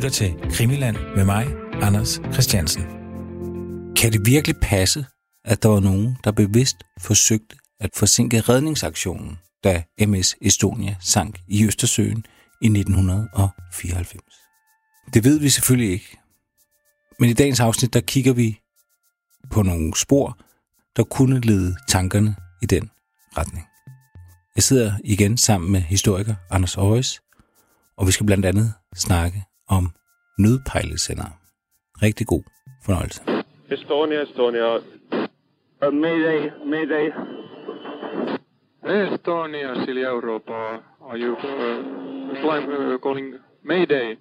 lytter til Krimiland med mig, Anders Christiansen. Kan det virkelig passe, at der var nogen, der bevidst forsøgte at forsinke redningsaktionen, da MS Estonia sank i Østersøen i 1994? Det ved vi selvfølgelig ikke. Men i dagens afsnit, der kigger vi på nogle spor, der kunne lede tankerne i den retning. Jeg sidder igen sammen med historiker Anders Højes, og vi skal blandt andet snakke om nødpejlesender. Rigtig god fornøjelse. Estonia, Estonia. Uh, mayday, mayday. Estonia, Silja Europa. Are you uh, flying, uh, calling Mayday?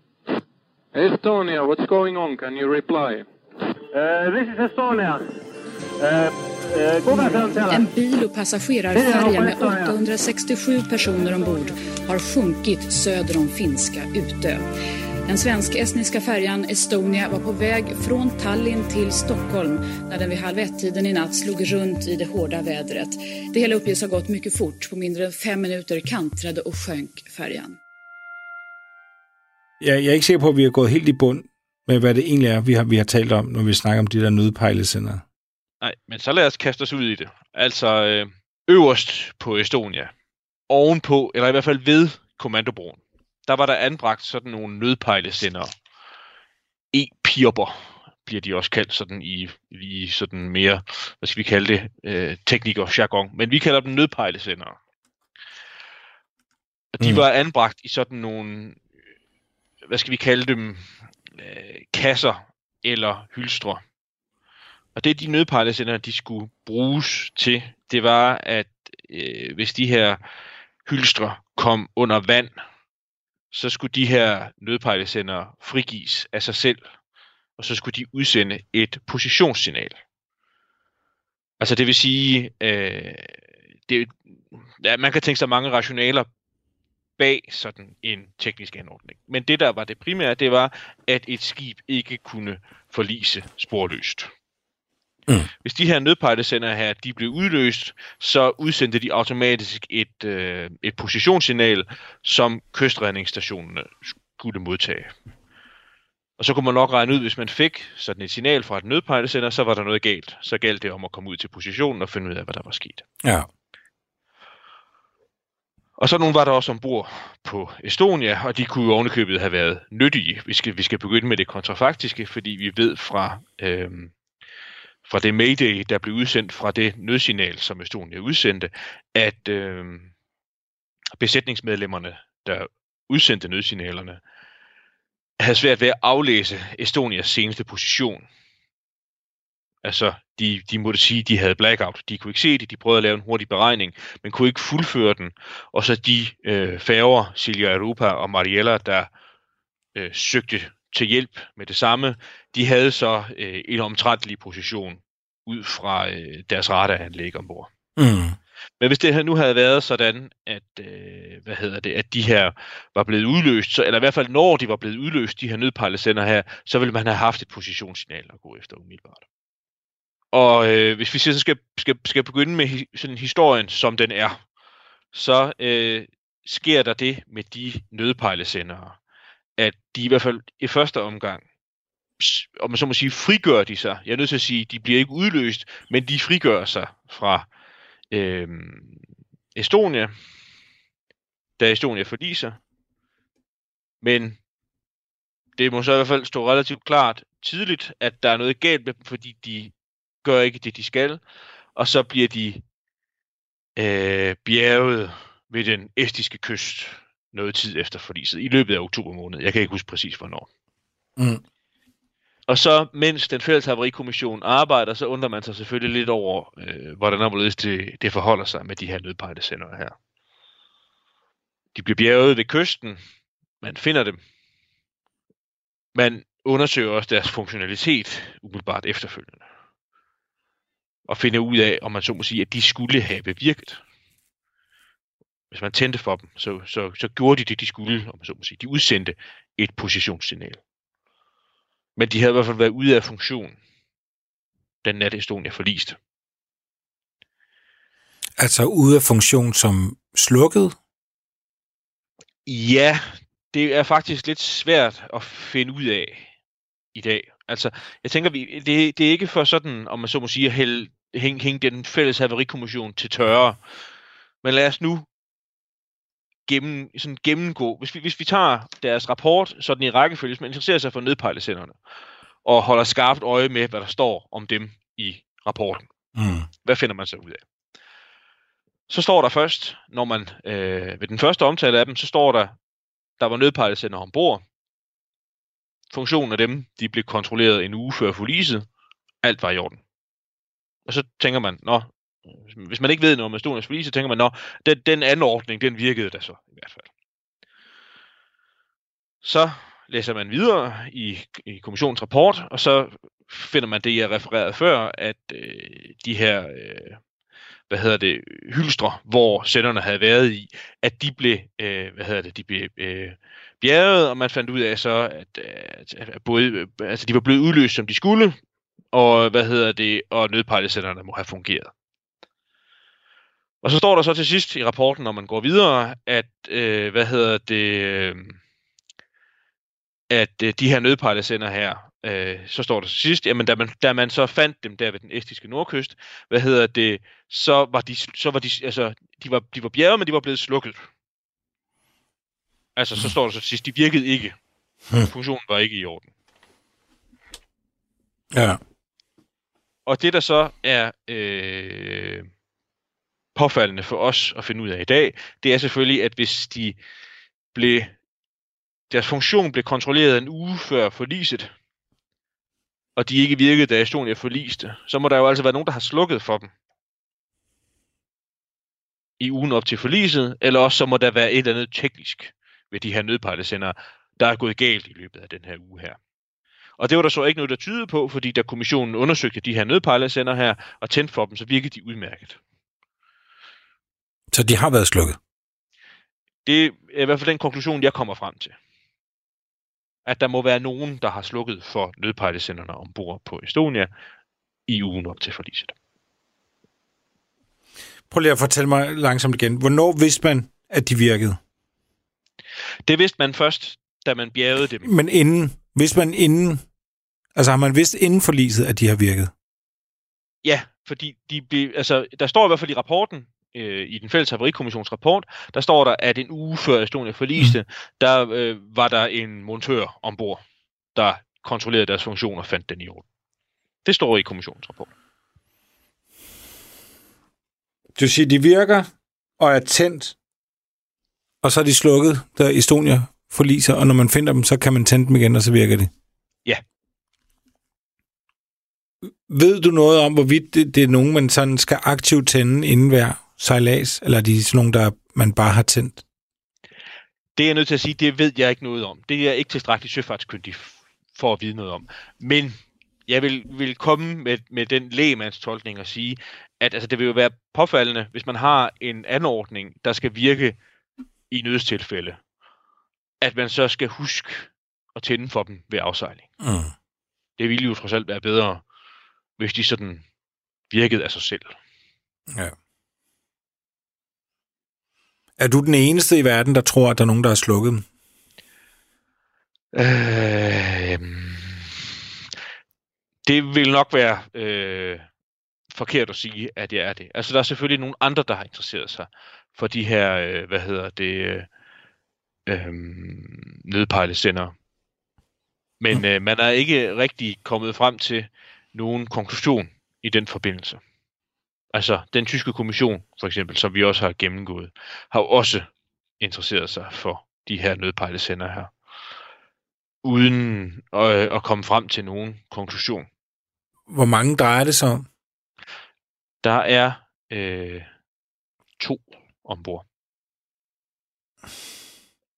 Estonia, what's going on? Can you reply? Uh, this is Estonia. Uh, uh. En bil och passagerarfärja med 867 personer ombord har sjunkit söder om finska Utö. Den svensk-estniska färjan Estonia var på väg från Tallinn till Stockholm när den vid halv ett-tiden i natt slog runt i det hårda vädret. Det hela uppges ha gått mycket fort. På mindre än fem minuter kantrade och sjönk färjan. Jeg, jeg er ikke sikker på, at vi har gået helt i bund med, hvad det egentlig er, vi har, vi har talt om, når vi snakker om de der nødpejlesender. Nej, men så lad os kaste os ud i det. Altså øh, øverst på Estonia, ovenpå, eller i hvert fald ved kommandobroen, der var der anbragt sådan nogle nødpejlesendere. E-pirper bliver de også kaldt sådan i, i sådan mere, hvad skal vi kalde det, øh, teknik og jargon. Men vi kalder dem nødpejlesendere. Og de Mm. var anbragt i sådan nogle, hvad skal vi kalde dem, øh, kasser eller hylstre. Og det de nødpejlesender, de skulle bruges til, det var, at øh, hvis de her hylstre kom under vand, så skulle de her nødpejlesender frigives af sig selv, og så skulle de udsende et positionssignal. Altså det vil sige, øh, det, ja, man kan tænke sig mange rationaler bag sådan en teknisk anordning. Men det der var det primære, det var, at et skib ikke kunne forlise sporløst. Mm. Hvis de her nødpejlesender her, de blev udløst, så udsendte de automatisk et, øh, et positionssignal, som kystredningsstationerne skulle modtage. Og så kunne man nok regne ud, hvis man fik sådan et signal fra et nødpejlesender, så var der noget galt. Så galt det om at komme ud til positionen og finde ud af, hvad der var sket. Ja. Og så nogle var der også ombord på Estonia, og de kunne jo ovenikøbet have været nyttige. Vi skal, vi skal begynde med det kontrafaktiske, fordi vi ved fra, øhm, fra det Mayday, der blev udsendt fra det nødsignal, som Estonia udsendte, at øh, besætningsmedlemmerne, der udsendte nødsignalerne, havde svært ved at aflæse Estonias seneste position. Altså, de, de måtte sige, at de havde blackout. De kunne ikke se det, de prøvede at lave en hurtig beregning, men kunne ikke fuldføre den. Og så de øh, færger, Silja Europa og Mariella, der øh, søgte til hjælp med det samme, de havde så øh, en omtrentlig position ud fra øh, deres radaranlæg ombord. Mm. Men hvis det her nu havde været sådan, at, øh, hvad hedder det, at de her var blevet udløst, så, eller i hvert fald når de var blevet udløst, de her nødpejlesender her, så ville man have haft et positionssignal at gå efter umiddelbart. Og øh, hvis vi så skal, skal, skal begynde med hi, sådan historien, som den er, så øh, sker der det med de nødpejlesendere, at de i hvert fald i første omgang, om man så må sige, frigør de sig. Jeg er nødt til at sige, de bliver ikke udløst, men de frigør sig fra øh, Estonia, da Estonia forliser. Men det må så i hvert fald stå relativt klart tidligt, at der er noget galt med dem, fordi de gør ikke det, de skal. Og så bliver de øh, bjerget ved den estiske kyst noget tid efter forliset, i løbet af oktober måned. Jeg kan ikke huske præcis, hvornår. Mm. Og så, mens den fælles havarikommission arbejder, så undrer man sig selvfølgelig lidt over, øh, hvordan og hvorledes det, det forholder sig med de her nødpejlesendere her. De bliver bjerget ved kysten. Man finder dem. Man undersøger også deres funktionalitet umiddelbart efterfølgende. Og finder ud af, om man så må sige, at de skulle have bevirket. Hvis man tændte for dem, så, så, så gjorde de det, de skulle, om man så må sige. De udsendte et positionssignal. Men de havde i hvert fald været ude af funktion, den nat Estonia forliste. Altså ude af funktion som slukket? Ja, det er faktisk lidt svært at finde ud af i dag. Altså, jeg tænker, vi, det, det er ikke for sådan, om man så må sige, at hænge hæng, hæng den fælles haverikommission til tørre. Men lad os nu gennem, sådan gennemgå, hvis vi, hvis vi tager deres rapport sådan i rækkefølge, hvis man interesserer sig for nedpejlesenderne, og holder skarpt øje med, hvad der står om dem i rapporten. Mm. Hvad finder man så ud af? Så står der først, når man øh, ved den første omtale af dem, så står der, der var nødpejlesender ombord. Funktionen af dem, de blev kontrolleret en uge før forliset. Alt var i orden. Og så tænker man, nå, Øh, hvis man ikke ved noget om Estonias forlis, så tænker man, nå, den, den anordning, den virkede da så i hvert fald. Så læser man videre i, i kommissionens rapport, og så finder man det, jeg refererede før, at øh, de her, øh, hvad hedder det, hylstre, hvor senderne havde været i, at de blev, øh, hvad hedder det, de blev øh, bjerget, og man fandt ud af så, at, at, at både, altså de var blevet udløst, som de skulle, og hvad hedder det, og nødpejlesenderne må have fungeret. Og så står der så til sidst i rapporten, når man går videre, at, øh, hvad hedder det, øh, at øh, de her nødpejlesender her, øh, så står der til sidst, jamen da man, da man så fandt dem der ved den estiske nordkyst, hvad hedder det, så var de, så var de, altså, de var, de var bjerget, men de var blevet slukket. Altså, så står der så til sidst, de virkede ikke. Funktionen var ikke i orden. Ja. Og det, der så er øh, påfaldende for os at finde ud af i dag, det er selvfølgelig, at hvis de blev, deres funktion blev kontrolleret en uge før forliset, og de ikke virkede, da Estonia forliste, så må der jo altså være nogen, der har slukket for dem i ugen op til forliset, eller også så må der være et eller andet teknisk ved de her nødpejlesender, der er gået galt i løbet af den her uge her. Og det var der så ikke noget, der tydede på, fordi da kommissionen undersøgte de her nødpejlesender her og tændte for dem, så virkede de udmærket. Så de har været slukket? Det er i hvert fald den konklusion, jeg kommer frem til. At der må være nogen, der har slukket for nødpejlesenderne ombord på Estonia i ugen op til forliset. Prøv lige at fortælle mig langsomt igen. Hvornår vidste man, at de virkede? Det vidste man først, da man bjergede dem. Men inden, vidste man inden, altså har man vidst inden forliset, at de har virket? Ja, fordi de blev, altså, der står i hvert fald i rapporten, øh, i den fælles haverikommissions rapport, der står der, at en uge før Estonia forliste, mm. der øh, var der en montør ombord, der kontrollerede deres funktion og fandt den i orden. Det står i kommissionens rapport. Du siger, de virker og er tændt, og så er de slukket, da Estonia forliser, og når man finder dem, så kan man tænde dem igen, og så virker det. Ja. Ved du noget om, hvorvidt det, det er nogen, man sådan skal aktivt tænde inden hver sejlads, eller er de sådan nogen, der man bare har tændt? Det er jeg nødt til at sige, det ved jeg ikke noget om. Det er jeg ikke tilstrækkeligt søfartskyndig for at vide noget om. Men jeg vil, vil komme med, med den lægemandstolkning og sige, at altså, det vil jo være påfaldende, hvis man har en anordning, der skal virke i nødstilfælde, at man så skal huske at tænde for dem ved afsejling. Mm. Det ville jo trods alt være bedre, hvis de sådan virkede af sig selv. Ja. Er du den eneste i verden, der tror, at der er nogen, der har slukket dem? Øh, det vil nok være øh, forkert at sige, at jeg er det. Altså, der er selvfølgelig nogle andre, der har interesseret sig for de her, øh, hvad hedder det, øh, øh, nødpejlesender. Men øh, man er ikke rigtig kommet frem til nogen konklusion i den forbindelse. Altså, den tyske kommission, for eksempel, som vi også har gennemgået, har også interesseret sig for de her nødpejlesender her, uden at, at komme frem til nogen konklusion. Hvor mange drejer det sig om? Der er øh, to ombord.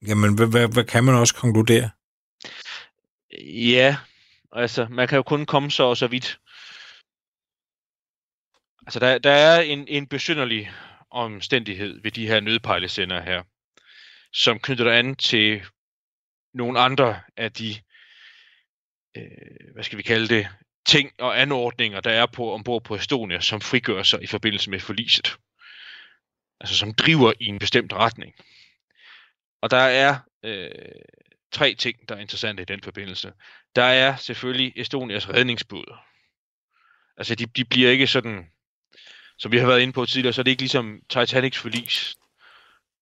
Jamen, hvad, hvad, hvad kan man også konkludere? Ja, altså, man kan jo kun komme så og så vidt. Altså, der, der er en, en besynderlig omstændighed ved de her nødpejlesender her, som knytter an til nogle andre af de, øh, hvad skal vi kalde det, ting og anordninger, der er på ombord på Estonia, som frigør sig i forbindelse med forliset. Altså som driver i en bestemt retning. Og der er øh, tre ting, der er interessante i den forbindelse. Der er selvfølgelig Estonias redningsbåd. Altså, de, de bliver ikke sådan, som vi har været inde på tidligere, så er det ikke ligesom Titanics forlis,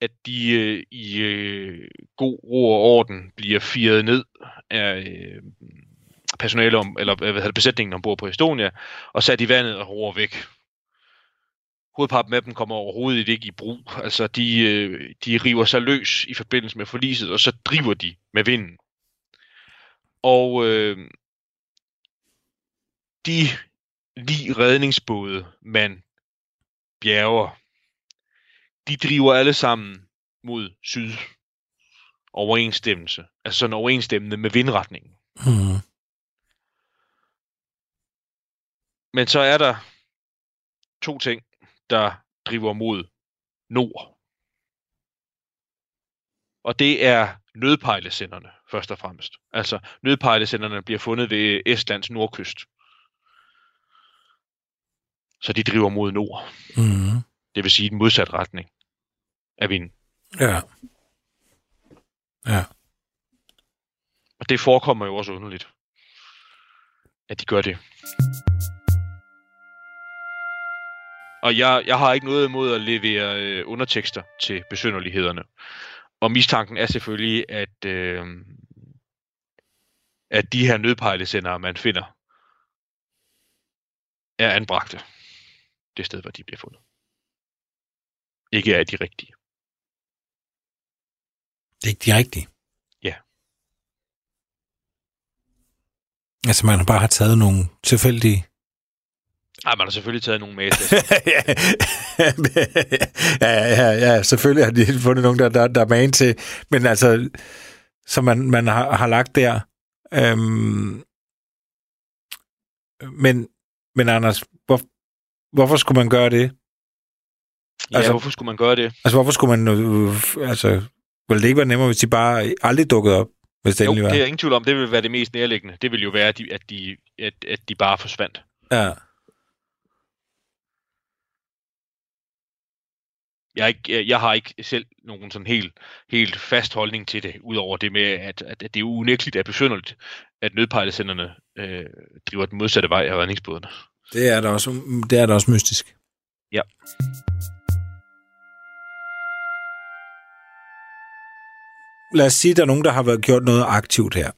at de øh, i øh, god ro og orden bliver firet ned af øh, personale om, eller hvad hedder det, besætningen ombord på Estonia, og sat i vandet og roer væk. Hovedparten af dem kommer overhovedet ikke i brug. Altså, de, øh, de river sig løs i forbindelse med forliset, og så driver de med vinden. Og øh, de lige redningsbåde, man bjerger, de driver alle sammen mod syd. Overensstemmelse. Altså sådan overensstemmende med vindretningen. Mm. Men så er der to ting, der driver mod nord. Og det er nødpejlesenderne, først og fremmest. Altså, nødpejlesenderne bliver fundet ved Estlands nordkyst. Så de driver mod nord. Mm. Det vil sige i den modsatte retning af vinden. Ja. Ja. Og det forekommer jo også underligt, at de gør det. Og jeg, jeg har ikke noget imod at levere øh, undertekster til besynderlighederne. Og mistanken er selvfølgelig, at, øh, at de her nødpejlesendere, man finder, er anbragte det sted, hvor de bliver fundet. Ikke er de rigtige. Det er ikke de rigtige. Ja. Altså, man har bare har taget nogle tilfældige... Ej, man har selvfølgelig taget nogle med. ja, ja, ja, selvfølgelig har de fundet nogen, der, der, der er man til. Men altså, som man, man har, har lagt der. Øhm, men, men Anders, hvorfor skulle man gøre det? ja, Altså- hvorfor skulle man gøre det? Altså, hvorfor skulle man... Øh, altså, ville det ikke være nemmere, hvis de bare aldrig dukkede op? Hvis det Jo, var? det er ingen tvivl om, det vil være det mest nærliggende. Det vil jo være, at de, at de, at, at de bare forsvandt. Ja. Jeg, ikke, jeg- har ikke selv nogen sådan helt, helt fast holdning til det, udover det med, at, at, at det er unægteligt er besynderligt, at nødpejlesenderne øh, driver den modsatte vej af redningsbådene. Det er da også, det er da også mystisk. Ja. Lad os sige, at der er nogen, der har været gjort noget aktivt her.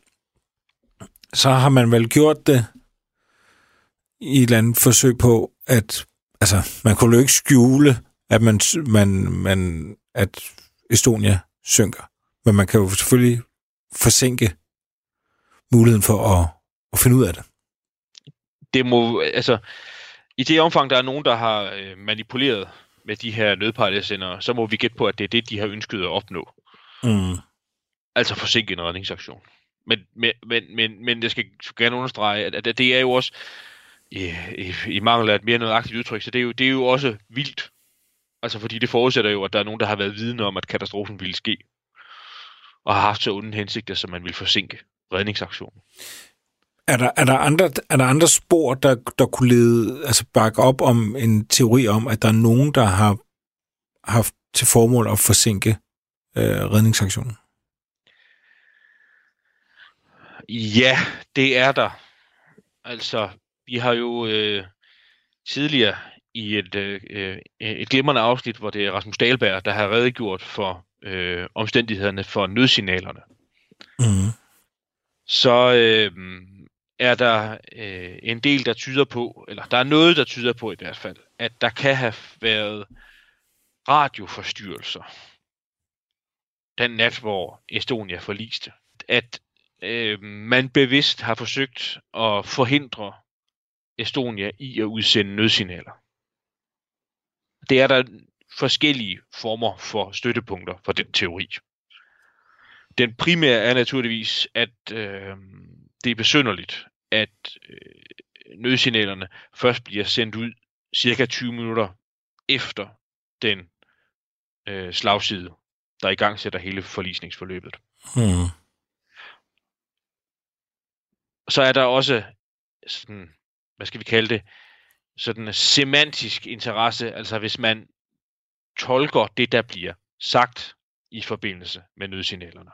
Så har man vel gjort det i et eller andet forsøg på, at altså, man kunne jo ikke skjule, at, man, man, man, at Estonia synker. Men man kan jo selvfølgelig forsinke muligheden for at, at finde ud af det. Det må, altså, i det omfang, der er nogen, der har øh, manipuleret med de her nødpejlesendere, så må vi gætte på, at det er det, de har ønsket at opnå. Mm. Altså forsinke en redningsaktion. Men, men, men, men, men jeg skal gerne understrege, at, at det er jo også, i, i, i mangel af et mere nøjagtigt udtryk, så det er, jo, det er jo også vildt. Altså fordi det forudsætter jo, at der er nogen, der har været vidne om, at katastrofen ville ske. Og har haft så onde hensigter, som man vil forsinke redningsaktionen. Er der, er der, andre, er der andre spor, der, der kunne lede, altså bakke op om en teori om, at der er nogen, der har haft til formål at forsinke øh, redningsaktionen? Ja, det er der. Altså, vi har jo øh, tidligere i et, øh, øh, et glimrende afsnit, hvor det er Rasmus Dahlberg, der har redegjort for øh, omstændighederne for nødsignalerne. Mm. Så øh, er der øh, en del, der tyder på, eller der er noget, der tyder på i hvert fald, at der kan have været radioforstyrrelser den nat, hvor Estonia forliste. At øh, man bevidst har forsøgt at forhindre Estonia i at udsende nødsignaler. Det er der forskellige former for støttepunkter for den teori. Den primære er naturligvis, at øh, det er besynderligt, at øh, nødsignalerne først bliver sendt ud cirka 20 minutter efter den øh, slagside, der i gang sætter hele forlisningsforløbet. Mm. så er der også sådan, hvad skal vi kalde det, sådan semantisk interesse, altså hvis man tolker det, der bliver sagt i forbindelse med nødsignalerne.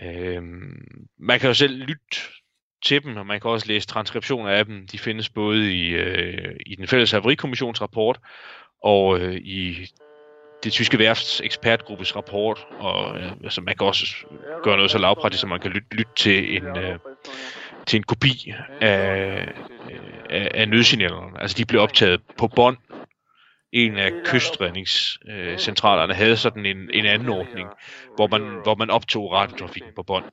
Øhm, man kan jo selv lytte til dem, og man kan også læse transkriptioner af dem. De findes både i, øh, i den fælles haverikommissionsrapport og øh, i det tyske værfts ekspertgruppes rapport, og øh, altså, man kan også gøre noget så lavpraktisk, så man kan lytte, lytte til en øh, til en kopi af, af, af nødsignalerne. Altså de blev optaget på bånd. En af kystredningscentralerne havde sådan en, en anden ordning, hvor man, hvor man optog radiotrafikken på bånd.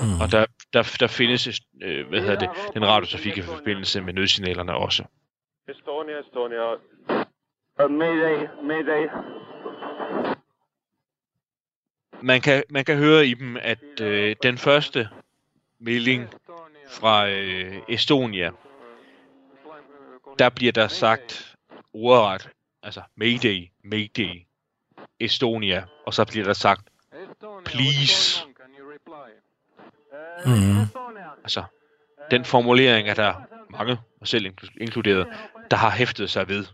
Mm. Og der, der, der findes øh, hvad hedder det, den radiotrafik i forbindelse med nødsignalerne også. Estonia, Estonia. Uh, mayday, mayday. Man kan, man kan høre i dem, at øh, den første melding fra øh, Estonia, der bliver der sagt ordret, altså Mayday, Mayday, Estonia, og så bliver der sagt, please. Mm. Altså, den formulering er der mange, og selv inkluderet, der har hæftet sig ved.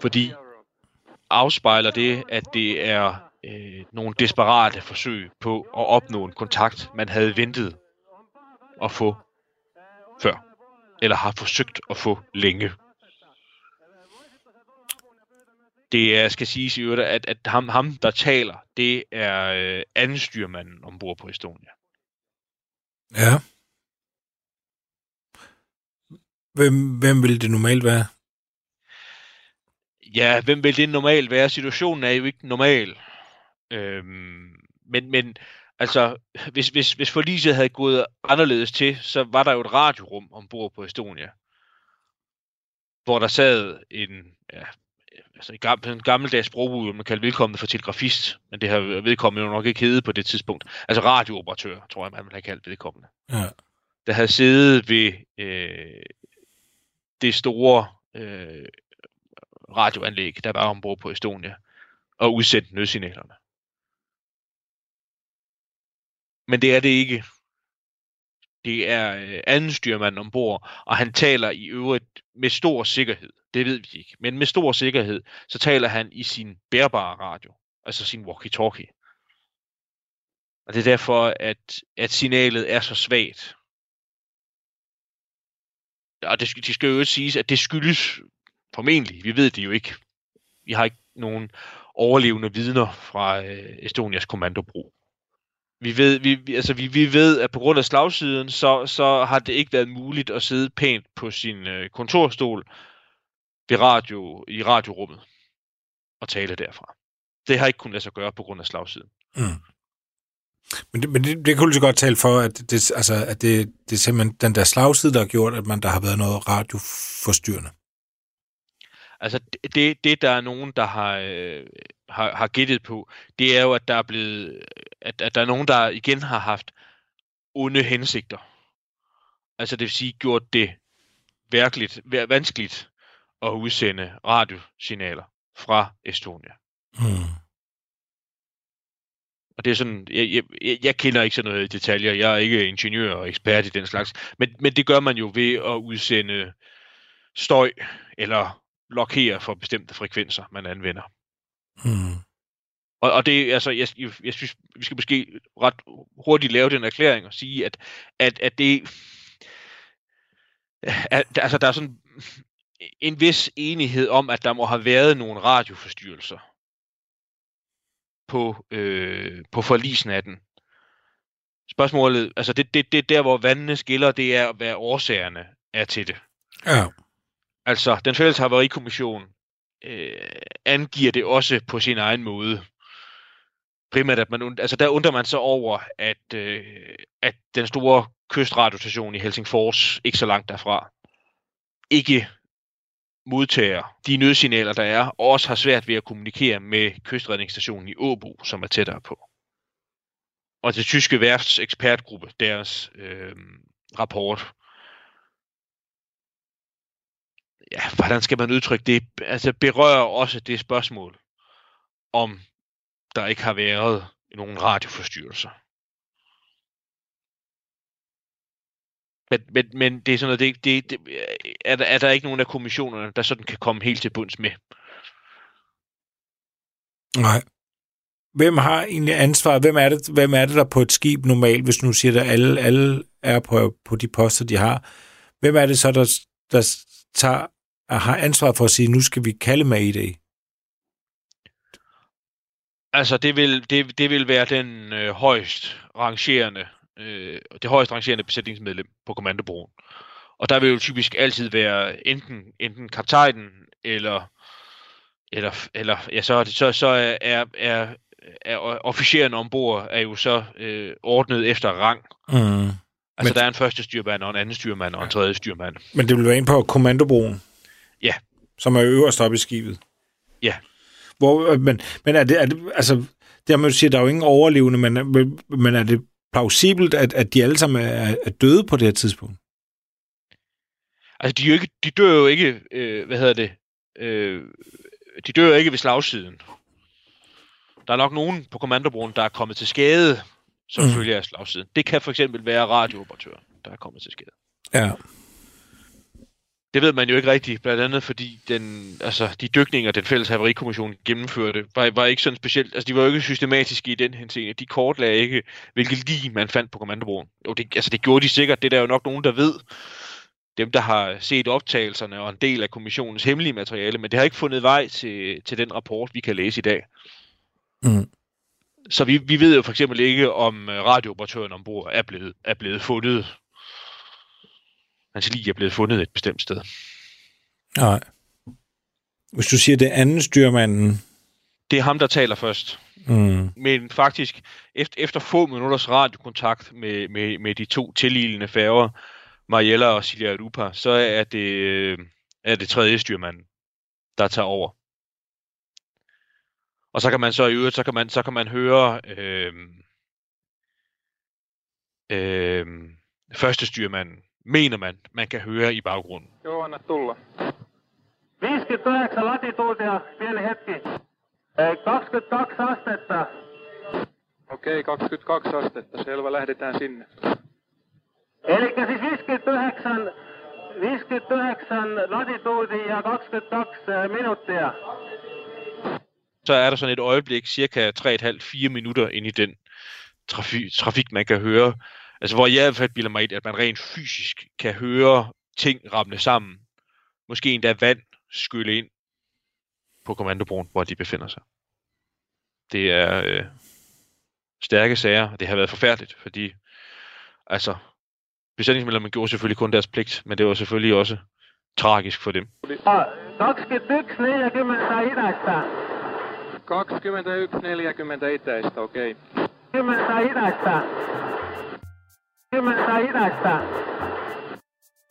Fordi afspejler det, at det er øh, nogle desperate forsøg på at opnå en kontakt, man havde ventet at få før. Eller har forsøgt at få længe. Det er, skal siges i øvrigt, at, at ham, ham, der taler, det er øh, anden styrmanden ombord på Estonia. Ja. Hvem, hvem vil det normalt være? Ja, hvem vil det normalt være? Situationen er jo ikke normal. Øhm, men, men altså, hvis, hvis, hvis forliset havde gået anderledes til, så var der jo et radiorum ombord på Estonia, hvor der sad en, ja, altså en, gammel, en gammeldags sprogbrug, man kalder vedkommende for telegrafist, men det har vedkommende jo nok ikke heddet på det tidspunkt. Altså radiooperatør, tror jeg, man ville have kaldt vedkommende. Ja. Der havde siddet ved øh, det store øh, radioanlæg, der var ombord på Estonia, og udsendt nødsignalerne. Men det er det ikke. Det er øh, anden styrmand ombord, og han taler i øvrigt med stor sikkerhed. Det ved vi ikke. Men med stor sikkerhed, så taler han i sin bærbare radio, altså sin walkie-talkie. Og det er derfor, at, at signalet er så svagt. Og det, det skal jo ikke siges, at det skyldes formentlig, vi ved det jo ikke. Vi har ikke nogen overlevende vidner fra øh, Estonias kommandobrug vi ved, vi, vi, altså vi, vi ved, at på grund af slagsiden, så, så har det ikke været muligt at sidde pænt på sin øh, kontorstol ved radio, i radiorummet og tale derfra. Det har ikke kunnet lade sig gøre på grund af slagsiden. Mm. Men, det, men det, det kunne så godt tale for, at det, altså, at det, det er simpelthen den der slagside, der har gjort, at man der har været noget radioforstyrrende. Altså det, det der er nogen, der har, øh, har, har gættet på, det er jo, at der er blevet, at, at der er nogen, der igen har haft onde hensigter. Altså det vil sige, gjort det virkelig vanskeligt at udsende radiosignaler fra Estonia. Mm. Og det er sådan, jeg, jeg, jeg kender ikke sådan noget i detaljer, jeg er ikke ingeniør og ekspert i den slags, men, men det gør man jo ved at udsende støj eller blokere for bestemte frekvenser, man anvender. Mm. Og, og det, altså, jeg, jeg, synes, vi skal måske ret hurtigt lave den erklæring og sige, at, at, at det, at, altså, der er sådan en vis enighed om, at der må have været nogle radioforstyrrelser på, øh, på forlisnatten. Spørgsmålet, altså det, det, det der, hvor vandene skiller, det er, hvad årsagerne er til det. Ja. Altså, den fælles havarikommission øh, angiver det også på sin egen måde. Primært, at man, altså der undrer man sig over, at, øh, at den store kystradiostation i Helsingfors, ikke så langt derfra, ikke modtager de nødsignaler, der er, og også har svært ved at kommunikere med kystredningsstationen i Åbo, som er tættere på. Og det tyske værfts ekspertgruppe, deres øh, rapport, ja, hvordan skal man udtrykke det, altså berører også det spørgsmål, om der ikke har været nogen radioforstyrrelser. Men, men, men det er sådan noget, det, det, det, er, der, er der ikke nogen af kommissionerne, der sådan kan komme helt til bunds med? Nej. Hvem har egentlig ansvar? Hvem er det, hvem er det der på et skib normalt, hvis nu siger, at alle, alle er på, på de poster, de har? Hvem er det så, der, der tager, har ansvar for at sige, nu skal vi kalde Mayday? Altså, det vil, det, det vil være den øh, højst rangerende, øh, det højst rangerende besætningsmedlem på kommandobroen. Og der vil jo typisk altid være enten, enten kaptajnen, eller, eller, eller ja, så, så, så er, er, er officeren ombord er jo så øh, ordnet efter rang. Mm. Altså, Men, der er en første styrmand, og en anden styrmand, og en tredje styrmand. Men det vil være ind på kommandobroen? Ja. Som er øverst oppe i skibet? Ja. Hvor, øh, men, men er det, er det, altså, det har man jo sige, der er jo ingen overlevende, men, men er det plausibelt, at, at de alle sammen er, er døde på det her tidspunkt? Altså, de, er jo ikke, de dør jo ikke, øh, hvad hedder det, øh, de dør jo ikke ved slagsiden. Der er nok nogen på kommandobroen, der er kommet til skade, som mm. følge af slagsiden. Det kan for eksempel være radiooperatøren, der er kommet til skade. Ja. Det ved man jo ikke rigtigt, blandt andet fordi den, altså, de dykninger, den fælles haverikommission gennemførte, var, var ikke sådan specielt, altså de var jo ikke systematiske i den henseende. De kortlagde ikke, hvilket lige man fandt på kommandobroen. Jo, det, altså det gjorde de sikkert, det er der jo nok nogen, der ved. Dem, der har set optagelserne og en del af kommissionens hemmelige materiale, men det har ikke fundet vej til, til den rapport, vi kan læse i dag. Mm. Så vi, vi ved jo for eksempel ikke, om øh, radiooperatøren ombord er blevet, er blevet fundet. Hans lige er blevet fundet et bestemt sted. Nej. Hvis du siger det anden styrmanden... Det er ham, der taler først. Mm. Men faktisk, efter, efter få minutters radiokontakt med, med, med de to tillignende færger, Mariella og Silja Rupa, så er det, øh, er det tredje styrmanden, der tager over. Og så kan man så i øvrigt, så kan man, så kan man høre øh, øh, første styrmanden, mener man, man kan høre i baggrunden. Joo, anna tulla. 59 latituutia, pieni hetki. Eh, 22 astetta. Okei, 22 astetta, selvä, lähdetään sinne. Eli siis 59, 59 latituudi ja 22 minuuttia. Så er der sådan et øjeblik, cirka 3,5-4 minutter ind i den trafik, trafik, man kan høre. Altså hvor jeg i hvert fald bilder mig ind, at man rent fysisk kan høre ting ramle sammen. Måske endda vand skylle ind på kommandobroen, hvor de befinder sig. Det er øh, stærke sager, og det har været forfærdeligt, fordi altså, besætningsmedlemmerne gjorde selvfølgelig kun deres pligt, men det var selvfølgelig også tragisk for dem. 21, 40 idästä. 21, 40 itäistä, okei. 10 idästä. 10 idästä.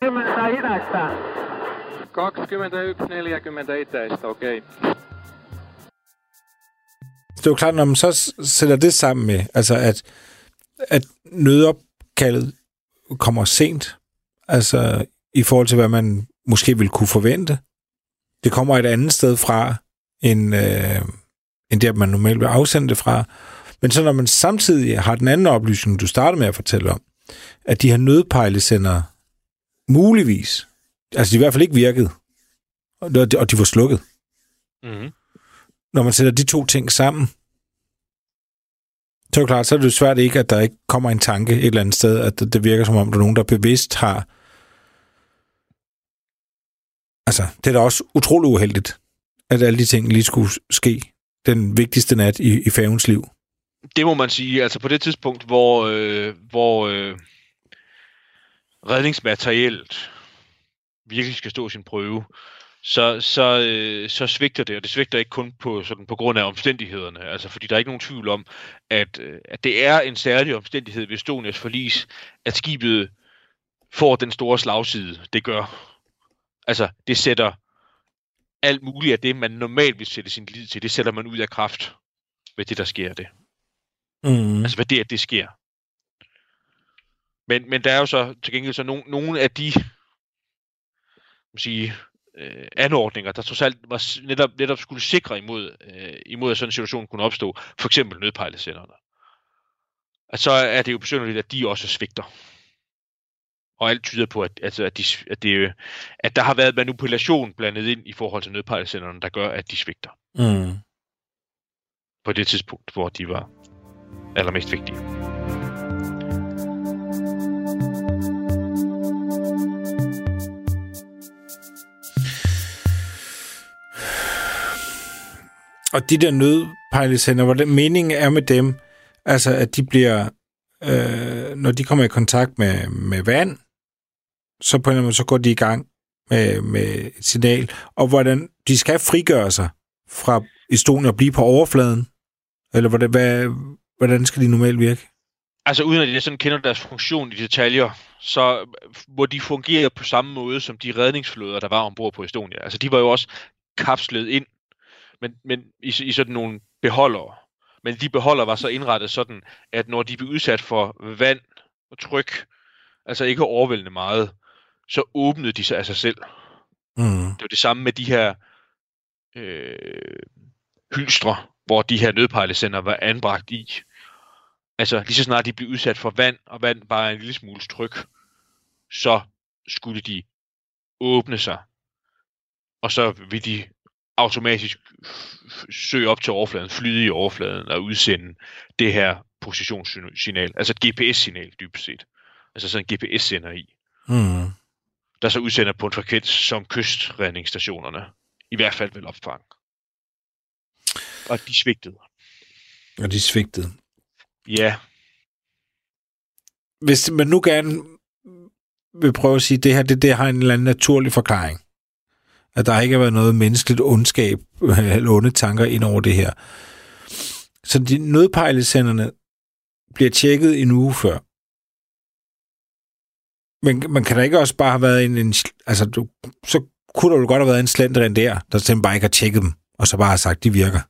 10 idästä. 21, 40 itäistä, okei. Det er jo klart, når man så sætter det sammen med, altså at, at nødopkaldet kommer sent, altså i forhold til, hvad man måske ville kunne forvente. Det kommer et andet sted fra, end, øh, end der, man normalt vil afsende det fra. Men så når man samtidig har den anden oplysning, du startede med at fortælle om, at de her nødpejlesender muligvis, altså de i hvert fald ikke virkede, og de, og de var slukket. Mm-hmm. Når man sætter de to ting sammen, så er det klart, så er det jo svært ikke, at der ikke kommer en tanke et eller andet sted, at det, det virker som om, der er nogen, der bevidst har... Altså, det er da også utrolig uheldigt, at alle de ting lige skulle ske den vigtigste nat i, i færgens liv. Det må man sige. Altså på det tidspunkt, hvor, øh, hvor øh, redningsmaterialet virkelig skal stå sin prøve, så, så, øh, så svigter det, og det svigter ikke kun på, sådan, på grund af omstændighederne, altså fordi der er ikke nogen tvivl om, at, øh, at det er en særlig omstændighed ved Estonias forlis, at skibet får den store slagside, det gør. Altså, det sætter alt muligt af det, man normalt vil sætte sin lid til, det sætter man ud af kraft ved det, der sker det. Mm. Altså, hvad det er, det sker. Men, men der er jo så til gengæld så nogle, nogle af de man sige, øh, anordninger, der trods alt var netop, netop skulle sikre imod, øh, imod at sådan en situation kunne opstå. For eksempel nødpejlesenderne. At så er det jo besynderligt, at de også svigter. Og alt tyder på, at, altså, at, de, at, det, at der har været manipulation blandet ind i forhold til nødpejlesenderne, der gør, at de svigter. Mm. på det tidspunkt, hvor de var allermest vigtige. Og de der nødpejlesender, hvordan meningen er med dem, altså at de bliver, øh, når de kommer i kontakt med, med vand, så på en eller anden måde, så går de i gang med, med et signal, og hvordan de skal frigøre sig fra Estonia og blive på overfladen, eller hvordan, hvad, hvordan skal de normalt virke? Altså uden at jeg sådan kender deres funktion i detaljer, så må de fungere på samme måde som de redningsflåder, der var ombord på Estonia. Altså de var jo også kapslet ind men, men i, i sådan nogle beholdere. Men de beholdere var så indrettet sådan, at når de blev udsat for vand og tryk, altså ikke overvældende meget, så åbnede de sig af sig selv. Mm. Det var det samme med de her øh, hylstre, hvor de her nødpejlesender var anbragt i. Altså lige så snart de blev udsat for vand, og vand bare en lille smule tryk, så skulle de åbne sig. Og så vil de automatisk søge op til overfladen, flyde i overfladen og udsende det her positionssignal, altså et GPS-signal dybest set. Altså sådan en GPS-sender i. Mm. Der så udsender på en frekvens som kystredningsstationerne. I hvert fald vel opfang. Og de svigtede. Og de svigtede. Ja. Hvis man nu gerne vil prøve at sige, at det her det, det har en eller anden naturlig forklaring, at der ikke har været noget menneskeligt ondskab eller onde tanker ind over det her. Så de nødpejlesenderne bliver tjekket en uge før. Men man kan da ikke også bare have været en... en altså, du, så kunne der jo godt have været en slenderen der, der simpelthen bare ikke har tjekket dem, og så bare har sagt, de virker.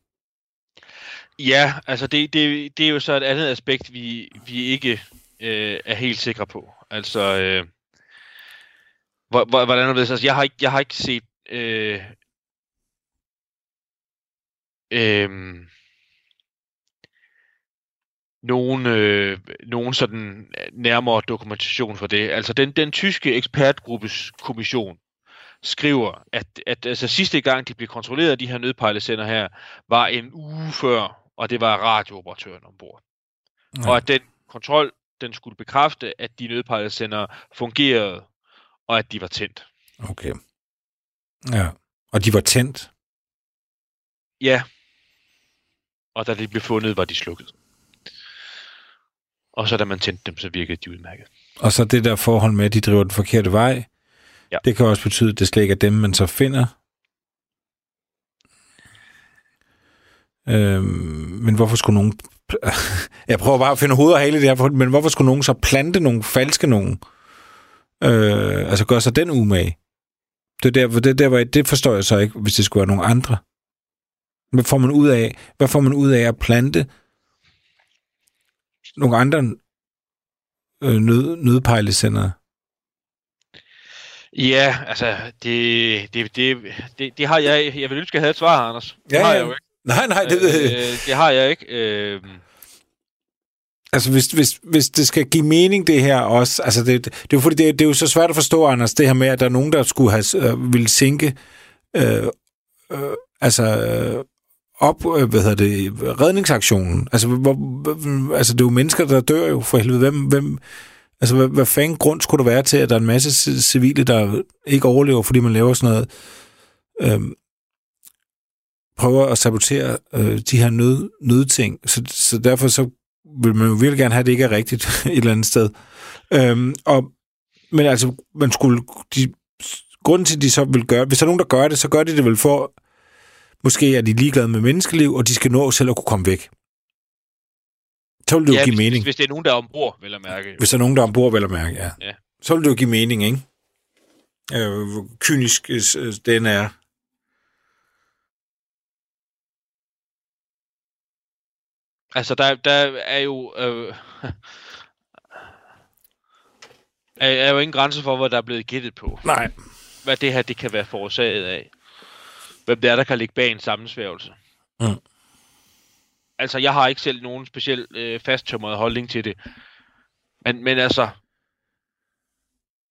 Ja, altså det, det, det er jo så et andet aspekt, vi, vi ikke øh, er helt sikre på. Altså, øh, hvordan ved altså, jeg har ikke, jeg har ikke set øh, øh, nogen, øh, nogen sådan nærmere dokumentation for det. Altså den, den tyske ekspertgruppes kommission skriver, at, at altså, sidste gang de blev kontrolleret, de her nødpejlesender her, var en uge før, og det var radiooperatøren ombord. Ja. Og at den kontrol, den skulle bekræfte, at de nødpejlesender fungerede, og at de var tændt. Okay. Ja, og de var tændt? Ja. Og da de blev fundet, var de slukket. Og så da man tændte dem, så virkede de udmærket. Og så det der forhold med, at de driver den forkerte vej, ja. det kan også betyde, at det slet ikke er dem, man så finder. Øhm, men hvorfor skulle nogen... Jeg prøver bare at finde hovedet og hale i det her, men hvorfor skulle nogen så plante nogle falske nogen? Øh, altså gøre sig den umage? Det, der, det, der, det forstår jeg så ikke, hvis det skulle være nogle andre. Hvad får man ud af, hvad får man ud af at plante nogle andre øh, nød, nødpejlesender? Ja, altså, det, det, det, det, det har jeg... Jeg vil ønske, at jeg havde et svar, Anders. Det ja, har ja. jeg jo ikke. Nej, nej, det, øh, det har jeg ikke. Øh, Altså, hvis, hvis, hvis det skal give mening, det her også, altså, det, det, er jo fordi, det, det er jo så svært at forstå, Anders, det her med, at der er nogen, der skulle have, øh, ville sænke, øh, øh, altså, øh, op, øh, hvad hedder det, redningsaktionen. Altså, hvor, altså, det er jo mennesker, der dør jo, for helvede. Hvem, hvem, altså, hvad, hvad fanden grund skulle der være til, at der er en masse civile, der ikke overlever, fordi man laver sådan noget, øh, prøver at sabotere øh, de her nød, nødting. Så, så derfor så vil man jo virkelig gerne have, at det ikke er rigtigt et eller andet sted. Øhm, og, men altså, man skulle... De, grunden til, at de så vil gøre... Hvis der er nogen, der gør det, så gør de det vel for... Måske er de ligeglade med menneskeliv, og de skal nå selv at kunne komme væk. Så vil det ja, jo give hvis, mening. Hvis det er nogen, der er ombord, vil jeg mærke. Hvis der er nogen, der er ombord, vil jeg mærke, ja. ja. Så vil det jo give mening, ikke? Øh, kynisk øh, den er. Altså, der, der er jo... Øh, er, er jo ingen grænse for, hvad der er blevet gættet på. Nej. Hvad det her, det kan være forårsaget af. Hvem det er, der kan ligge bag en sammensværgelse. Mm. Altså, jeg har ikke selv nogen speciel øh, fasttømret holdning til det. Men, men altså,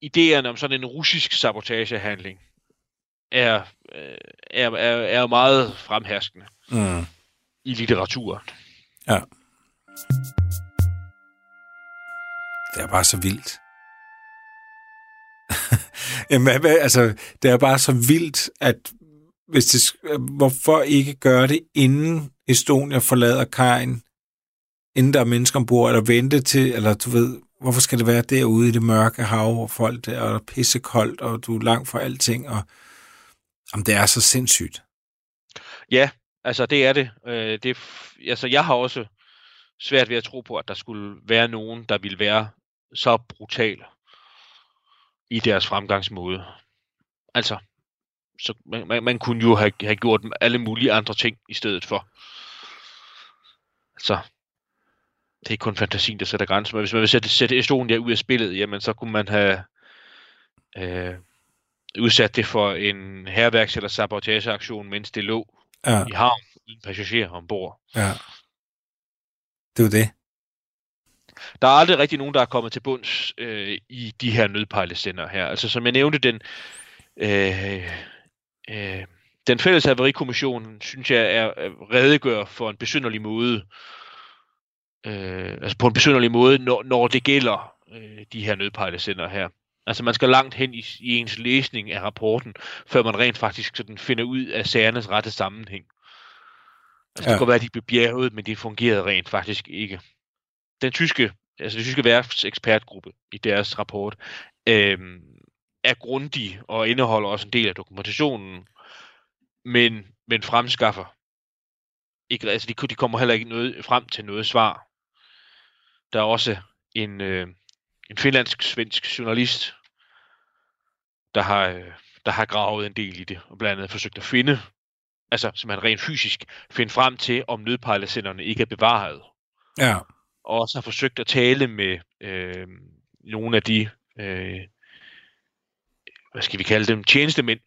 idéerne om sådan en russisk sabotagehandling er, øh, er, er, er meget fremherskende. Mm. i litteraturen. Ja. Det er bare så vildt. Jamen, hvad- altså, det er bare så vildt, at hvis det, hvorfor ikke gøre det, inden Estonia forlader kajen, inden der er mennesker ombord, eller vente til, eller du ved, hvorfor skal det være derude i det mørke hav, hvor folk der, og der er pissekoldt, og du er langt fra alting, og jamen, det er så sindssygt. Ja, altså det er det. Øh, det altså, jeg har også svært ved at tro på, at der skulle være nogen, der ville være så brutal i deres fremgangsmåde. Altså, så man, man, man kunne jo have, have gjort alle mulige andre ting i stedet for. Så det er kun fantasien, der sætter grænser. Men hvis man vil sætte, sætte Estonia ud af spillet, jamen så kunne man have øh, udsat det for en herværks- eller sabotageaktion, mens det lå Ja, i havn uden passagerer ombord. ja. Det er jo det. Der er aldrig rigtig nogen, der er kommet til bunds øh, i de her nødpejlesender her. Altså som jeg nævnte, den, øh, øh, den fælles haverikommission, synes jeg, er, redegør for en besynderlig måde, øh, altså på en besynderlig måde, når, når det gælder øh, de her nødpejlesender her. Altså man skal langt hen i, i ens læsning af rapporten, før man rent faktisk sådan finder ud af sagernes rette sammenhæng. Altså, ja. Det kan være, at de blev bjerget, men det fungerede rent faktisk ikke. Den tyske, altså den tyske værftsekspertgruppe i deres rapport, øh, er grundig og indeholder også en del af dokumentationen, men, men fremskaffer ikke, altså de, de kommer heller ikke noget, frem til noget svar. Der er også en, øh, en finlandsk-svensk journalist, der har, øh, der har gravet en del i det, og blandt andet forsøgt at finde, altså simpelthen rent fysisk, finde frem til, om nødpejlesenderne ikke er bevaret. Ja, Og også har forsøgt at tale med øh, nogle af de, øh, hvad skal vi kalde dem, tjenestemænd,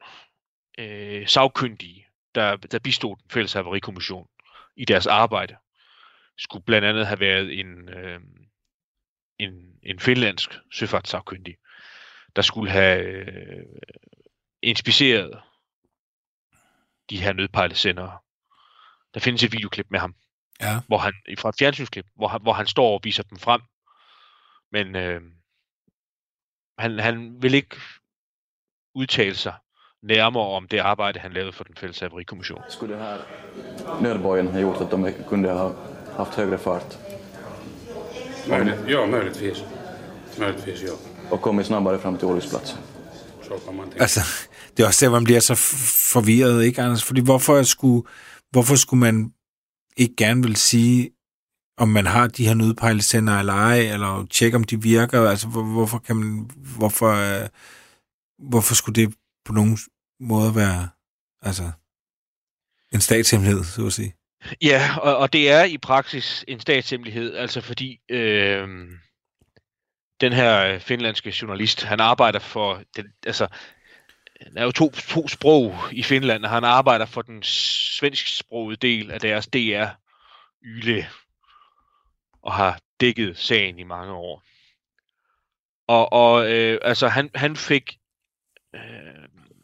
øh, sagkyndige, der, der bistod den fælles haverikommission i deres arbejde. Skulle blandt andet have været en, øh, en, en finlandsk søfartssagkyndig, der skulle have øh, inspiceret de her nødpejlesendere. Der findes et videoklip med ham, ja. hvor han, fra et fjernsynsklip, hvor han, hvor han står og viser dem frem. Men øh, han, han vil ikke udtale sig nærmere om det arbejde, han lavede for den fælles haverikommission. Skulle det här nödbojen ha gjort att de kunde ha haft högre fart Möjligt, ja, möjligtvis. Möjligtvis, ja. och kommit snabbare fram till olycksplatsen? Så kan man tänka. Altså, det er også der, man bliver så forvirret, ikke, Anders? Fordi hvorfor skulle, hvorfor skulle man ikke gerne vil sige, om man har de her nødpejlesender eller ej, eller tjekke, om de virker? Altså, hvor, hvorfor kan man, hvorfor, øh, hvorfor skulle det på nogen måde være, altså, en statshemmelighed, så at sige? Ja, og, og det er i praksis en statshemmelighed, altså fordi øh, den her finlandske journalist, han arbejder for, den, altså, der er jo to, to sprog i Finland, og han arbejder for den svensksprogede del af deres DR Yle, og har dækket sagen i mange år. Og, og øh, altså, han, han fik, øh,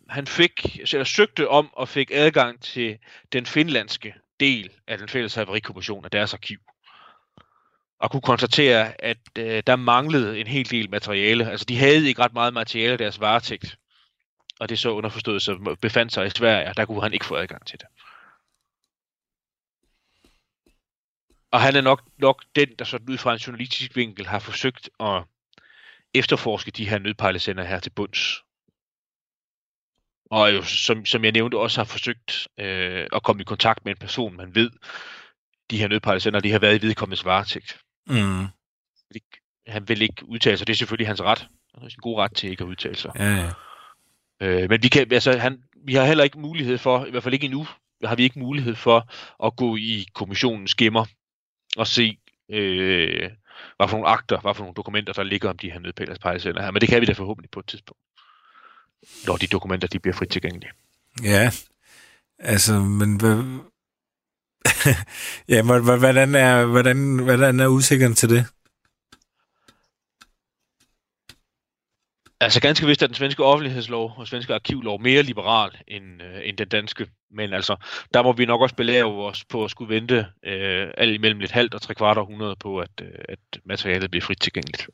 han fik, eller søgte om og fik adgang til den finlandske del af den fælles haverikommission af deres arkiv. Og kunne konstatere, at øh, der manglede en hel del materiale. Altså, de havde ikke ret meget materiale i deres varetægt. Og det så underforstået, som befandt sig i Sverige, og der kunne han ikke få adgang til det. Og han er nok, nok den, der sådan ud fra en journalistisk vinkel har forsøgt at efterforske de her nødpejlesender her til bunds. Og jo, som, som jeg nævnte, også har forsøgt øh, at komme i kontakt med en person, man ved, de her nødpejlesender, de har været i vedkommendes varetægt. Mm. Han vil ikke udtale sig. Det er selvfølgelig hans ret. Han har sin god ret til ikke at udtale sig. Ja, ja. Øh, men vi, kan, altså, han, vi har heller ikke mulighed for, i hvert fald ikke endnu, har vi ikke mulighed for at gå i kommissionens gemmer og se, øh, hvad for nogle akter, hvad for nogle dokumenter, der ligger om de her nødpejlesender her. Men det kan vi da forhåbentlig på et tidspunkt, når de dokumenter de bliver frit tilgængelige. Ja, altså, men hvad... ja, hvor- hvor- hvordan er, hvordan, hvordan er udsigten til det? Altså ganske vist er den svenske offentlighedslov og svenske arkivlov mere liberal end, øh, end den danske. Men altså, der må vi nok også belære os på at skulle vente øh, alt imellem et halvt og tre kvart århundrede på, at, øh, at materialet bliver frit tilgængeligt.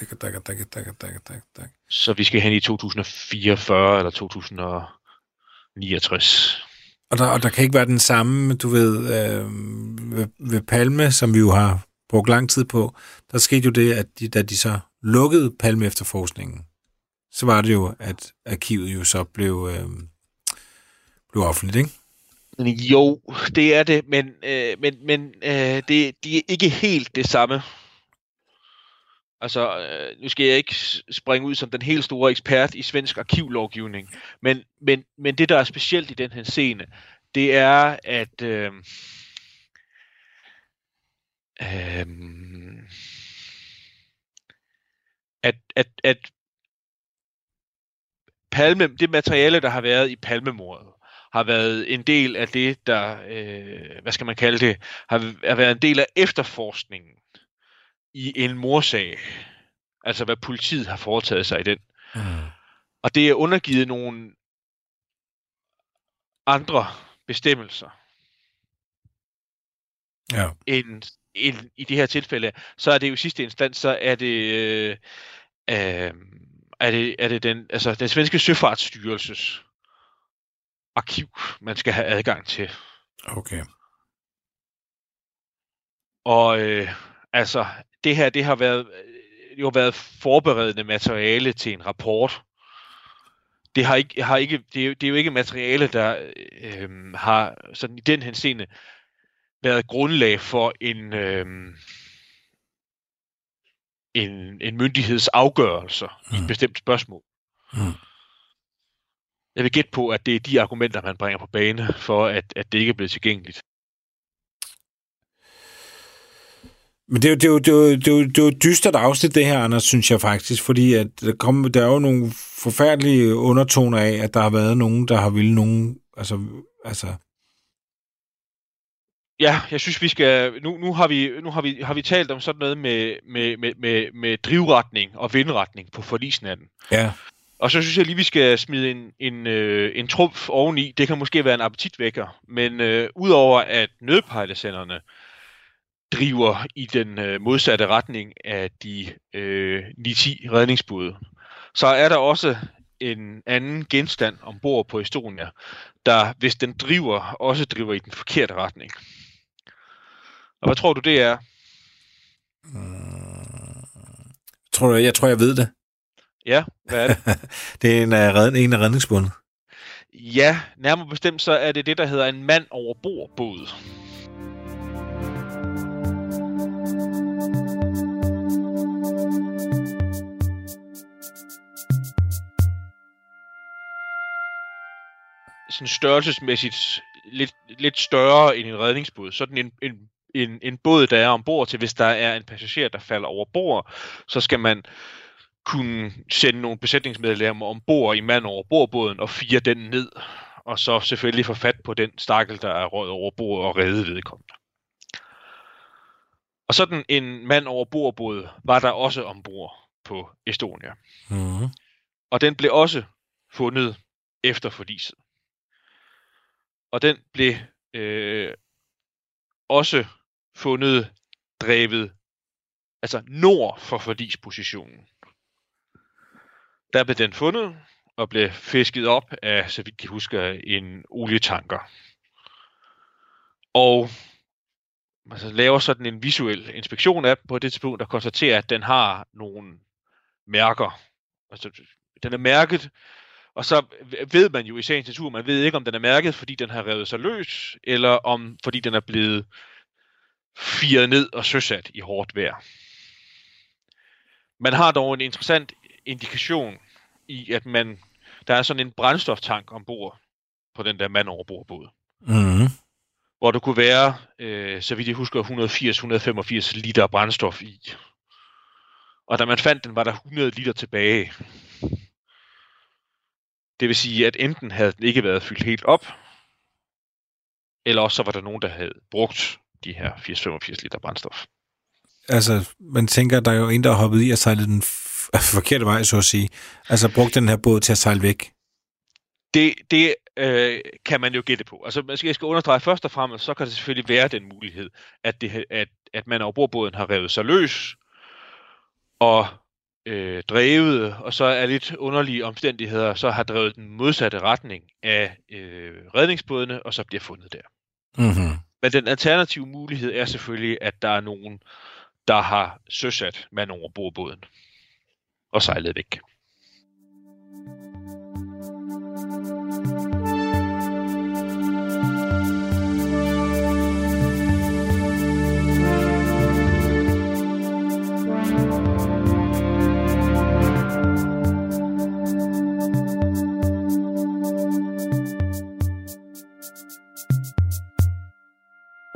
Tak, tak, tak, tak, tak, tak, tak. Så vi skal hen i 2044 eller 2069. Og der, og der kan ikke være den samme, du ved, øh, ved, ved Palme, som vi jo har brugt lang tid på. Der skete jo det, at de, da de så lukkede Palme efterforskningen, så var det jo, at arkivet jo så blev, øh, blev offentligt, ikke? Jo, det er det, men, øh, men, men øh, det, de er ikke helt det samme. Altså, øh, nu skal jeg ikke springe ud som den helt store ekspert i svensk arkivlovgivning, men, men, men det, der er specielt i den her scene, det er, at øh, øh, at, at, at Palme, det materiale, der har været i Palmemordet, har været en del af det, der, øh, hvad skal man kalde det, har, har været en del af efterforskningen i en morsag. Altså hvad politiet har foretaget sig i den. Mm. Og det er undergivet nogle andre bestemmelser Ja. end, end i det her tilfælde. Så er det jo i sidste instans, så er det, øh, øh, er det, er det den, altså, den svenske søfartsstyrelses arkiv, man skal have adgang til. Okay. Og øh, altså, det her, det har været, øh, jo været forberedende materiale til en rapport. Det har ikke, har ikke, det er, jo, det er jo ikke materiale, der øh, har sådan i den henseende været grundlag for en, øh, en, en myndigheds afgørelser mm. i et Mm. bestemt spørgsmål. Mm. Jeg vil gætte på, at det er de argumenter, man bringer på bane for, at, at det ikke er blevet tilgængeligt. Men det er, jo, det, er jo, det, er jo, det, er jo, det er jo dystert afsnit, det her, Anders, synes jeg faktisk, fordi at der, kom, der er jo nogle forfærdelige undertoner af, at der har været nogen, der har ville nogen, altså, altså Ja, jeg synes, vi skal... Nu, nu, har, vi, nu har, vi, har vi talt om sådan noget med, med, med, med, med drivretning og vindretning på forlisnatten. ja, Og så synes jeg lige, vi skal smide en, en, øh, en trumf oveni. Det kan måske være en appetitvækker. Men øh, udover at nødpejlesenderne driver i den øh, modsatte retning af de øh, 9-10 redningsbåde, så er der også en anden genstand ombord på Estonia, der, hvis den driver, også driver i den forkerte retning. Og hvad tror du, det er? tror jeg, jeg tror, jeg ved det. Ja, hvad er det? Det er en redden, en af redningsbådene. ja, nærmere bestemt så er det det, der hedder en mand over bord båd. Sådan størrelsesmæssigt lidt, lidt større end en redningsbåd. Sådan en, en, en, en båd, der er ombord til, hvis der er en passager, der falder over bord, så skal man kunne sende nogle besætningsmedlemmer ombord i mand over bordbåden og fire den ned, og så selvfølgelig få fat på den stakkel, der er røget over bord og redde vedkommende. Og sådan en mand over bordbåd var der også ombord på Estonia. Mm. Og den blev også fundet efter forliset. Og den blev øh, også fundet drevet altså nord for forlispositionen. Der blev den fundet og blev fisket op af, så vidt jeg husker, en olietanker. Og man så laver sådan en visuel inspektion af den på det tidspunkt, der konstaterer, at den har nogle mærker. Altså, den er mærket, og så ved man jo i sagens natur, man ved ikke, om den er mærket, fordi den har revet sig løs, eller om fordi den er blevet firet ned og søsat i hårdt vejr. Man har dog en interessant indikation i, at man der er sådan en brændstoftank ombord på den der mand over bordbåd, Mm. hvor der kunne være, øh, så vidt jeg husker, 180-185 liter brændstof i. Og da man fandt den, var der 100 liter tilbage. Det vil sige, at enten havde den ikke været fyldt helt op, eller også så var der nogen, der havde brugt de her 80-85 liter brændstof. Altså, man tænker, at der er jo en, der har hoppet i og sejlet den f- forkerte vej, så at sige. Altså brugt den her båd til at sejle væk. Det, det øh, kan man jo gætte på. Altså, man skal, jeg skal understrege først og fremmest, så kan det selvfølgelig være den mulighed, at, det, at, at man over bordbåden har revet sig løs, og øh, drevet, og så er lidt underlige omstændigheder, så har drevet den modsatte retning af øh, redningsbådene, og så bliver fundet der. Mm-hmm. Men den alternative mulighed er selvfølgelig, at der er nogen, der har søsat mand over bordbåden og sejlet væk.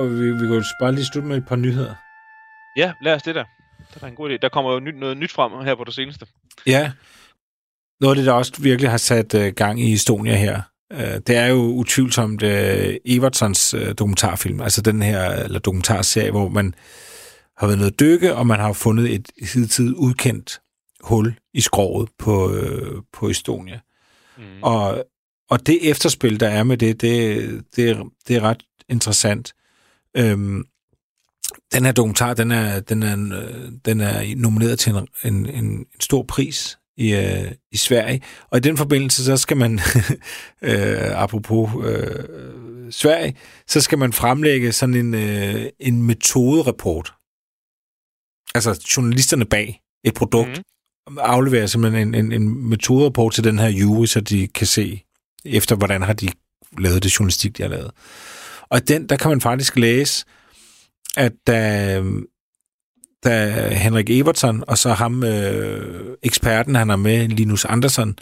Og vi, vi kan jo bare lige slutte med et par nyheder. Ja, lad os det der. Det er en god idé. Der kommer jo nyt, noget nyt frem her på det seneste. Ja. Noget af det, der også virkelig har sat uh, gang i Estonia her, uh, det er jo utvivlsomt uh, Evertsons uh, dokumentarfilm, altså den her eller dokumentarserie, hvor man har været nede at dykke, og man har fundet et hidtid udkendt hul i skroget på, uh, på Estonia. Mm. Og, og det efterspil, der er med det, det, det, det er ret interessant. Øhm, den her dokumentar, den er, den er, den er nomineret til en, en, en stor pris i, øh, i Sverige. Og i den forbindelse, så skal man, øh, apropos øh, Sverige, så skal man fremlægge sådan en, øh, en metoderapport. Altså journalisterne bag et produkt mm. afleverer simpelthen en, en, en metoderapport til den her jury, så de kan se efter, hvordan har de lavet det journalistik, de har lavet. Og den, der kan man faktisk læse, at da, da Henrik Evertson og så ham, øh, eksperten, han er med, Linus Andersson,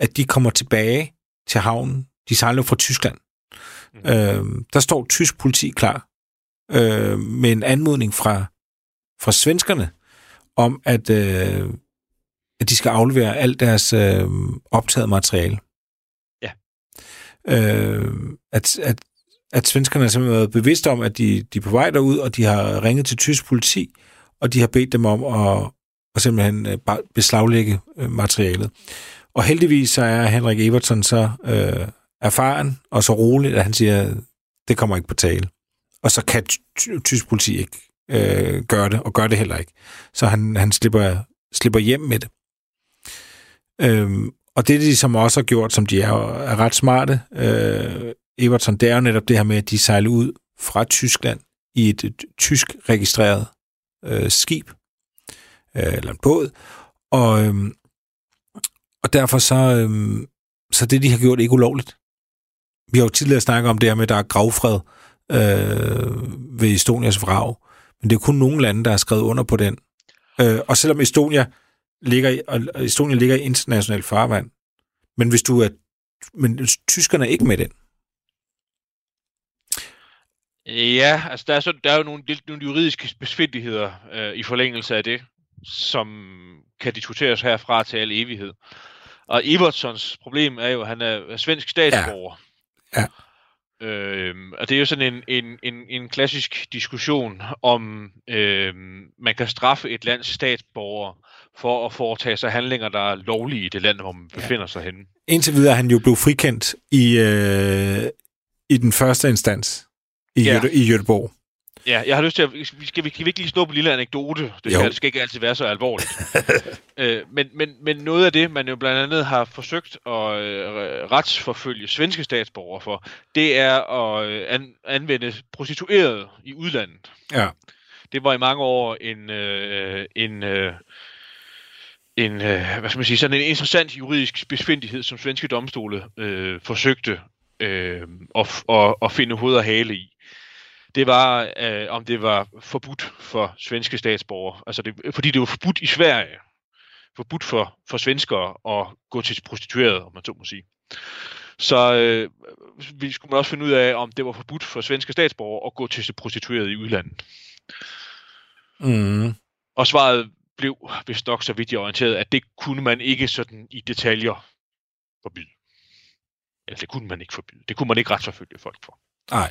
at de kommer tilbage til havnen. De sejler fra Tyskland. Mm. Øh, der står tysk politi klar øh, med en anmodning fra, fra svenskerne om, at, øh, at de skal aflevere alt deres øh, optaget materiale. Ja. Øh, at, at at svenskerne har simpelthen været bevidste om, at de, de er på vej derud, og de har ringet til tysk politi, og de har bedt dem om at, at simpelthen øh, beslaglægge øh, materialet. Og heldigvis så er Henrik Evertson så øh, erfaren og så rolig, at han siger, det kommer ikke på tale. Og så kan tysk politi ikke øh, gøre det, og gør det heller ikke. Så han, han slipper, slipper hjem med det. Øhm, og det, de som også har gjort, som de er, er ret smarte, øh, Everton, det er jo netop det her med, at de sejler ud fra Tyskland i et, et tysk registreret øh, skib, øh, eller en båd, og, øh, og derfor så, øh, så det, de har gjort, ikke ulovligt. Vi har jo tidligere snakket om det her med, at der er gravfred øh, ved Estonias vrag, men det er kun nogle lande, der har skrevet under på den. Øh, og selvom Estonia ligger, og Estonia ligger i international farvand, men hvis du er, men tyskerne er ikke med den. Ja, altså der er, så, der er jo nogle, nogle juridiske besvindeligheder øh, i forlængelse af det, som kan diskuteres herfra til al evighed. Og Evertsons problem er jo, at han er svensk statsborger. Ja. ja. Øhm, og det er jo sådan en, en, en, en klassisk diskussion om, øhm, man kan straffe et lands statsborger for at foretage sig handlinger, der er lovlige i det land, hvor man befinder ja. sig henne. Indtil videre er han jo blevet frikendt i, øh, i den første instans i, ja. Jøde, i Jødeborg. Ja, jeg har lyst til at... Vi skal, vi, kan vi ikke lige stå på en lille anekdote? Det skal, det skal ikke altid være så alvorligt. øh, men, men, men noget af det, man jo blandt andet har forsøgt at øh, retsforfølge svenske statsborgere for, det er at øh, an, anvende prostituerede i udlandet. Ja. Det var i mange år en... Øh, en øh, en, øh, hvad skal man sige, sådan en interessant juridisk besvindighed, som svenske domstole øh, forsøgte øh, at, at, at finde hoved og hale i det var, øh, om det var forbudt for svenske statsborgere. Altså det, fordi det var forbudt i Sverige. Forbudt for, for svenskere at gå til prostituerede, om man så må sige. Så øh, vi skulle man også finde ud af, om det var forbudt for svenske statsborgere at gå til prostituerede i udlandet. Mm. Og svaret blev, hvis nok så vidt jeg orienteret, at det kunne man ikke sådan i detaljer forbyde. Eller det kunne man ikke forbyde. Det kunne man ikke retsforfølge folk for. Nej.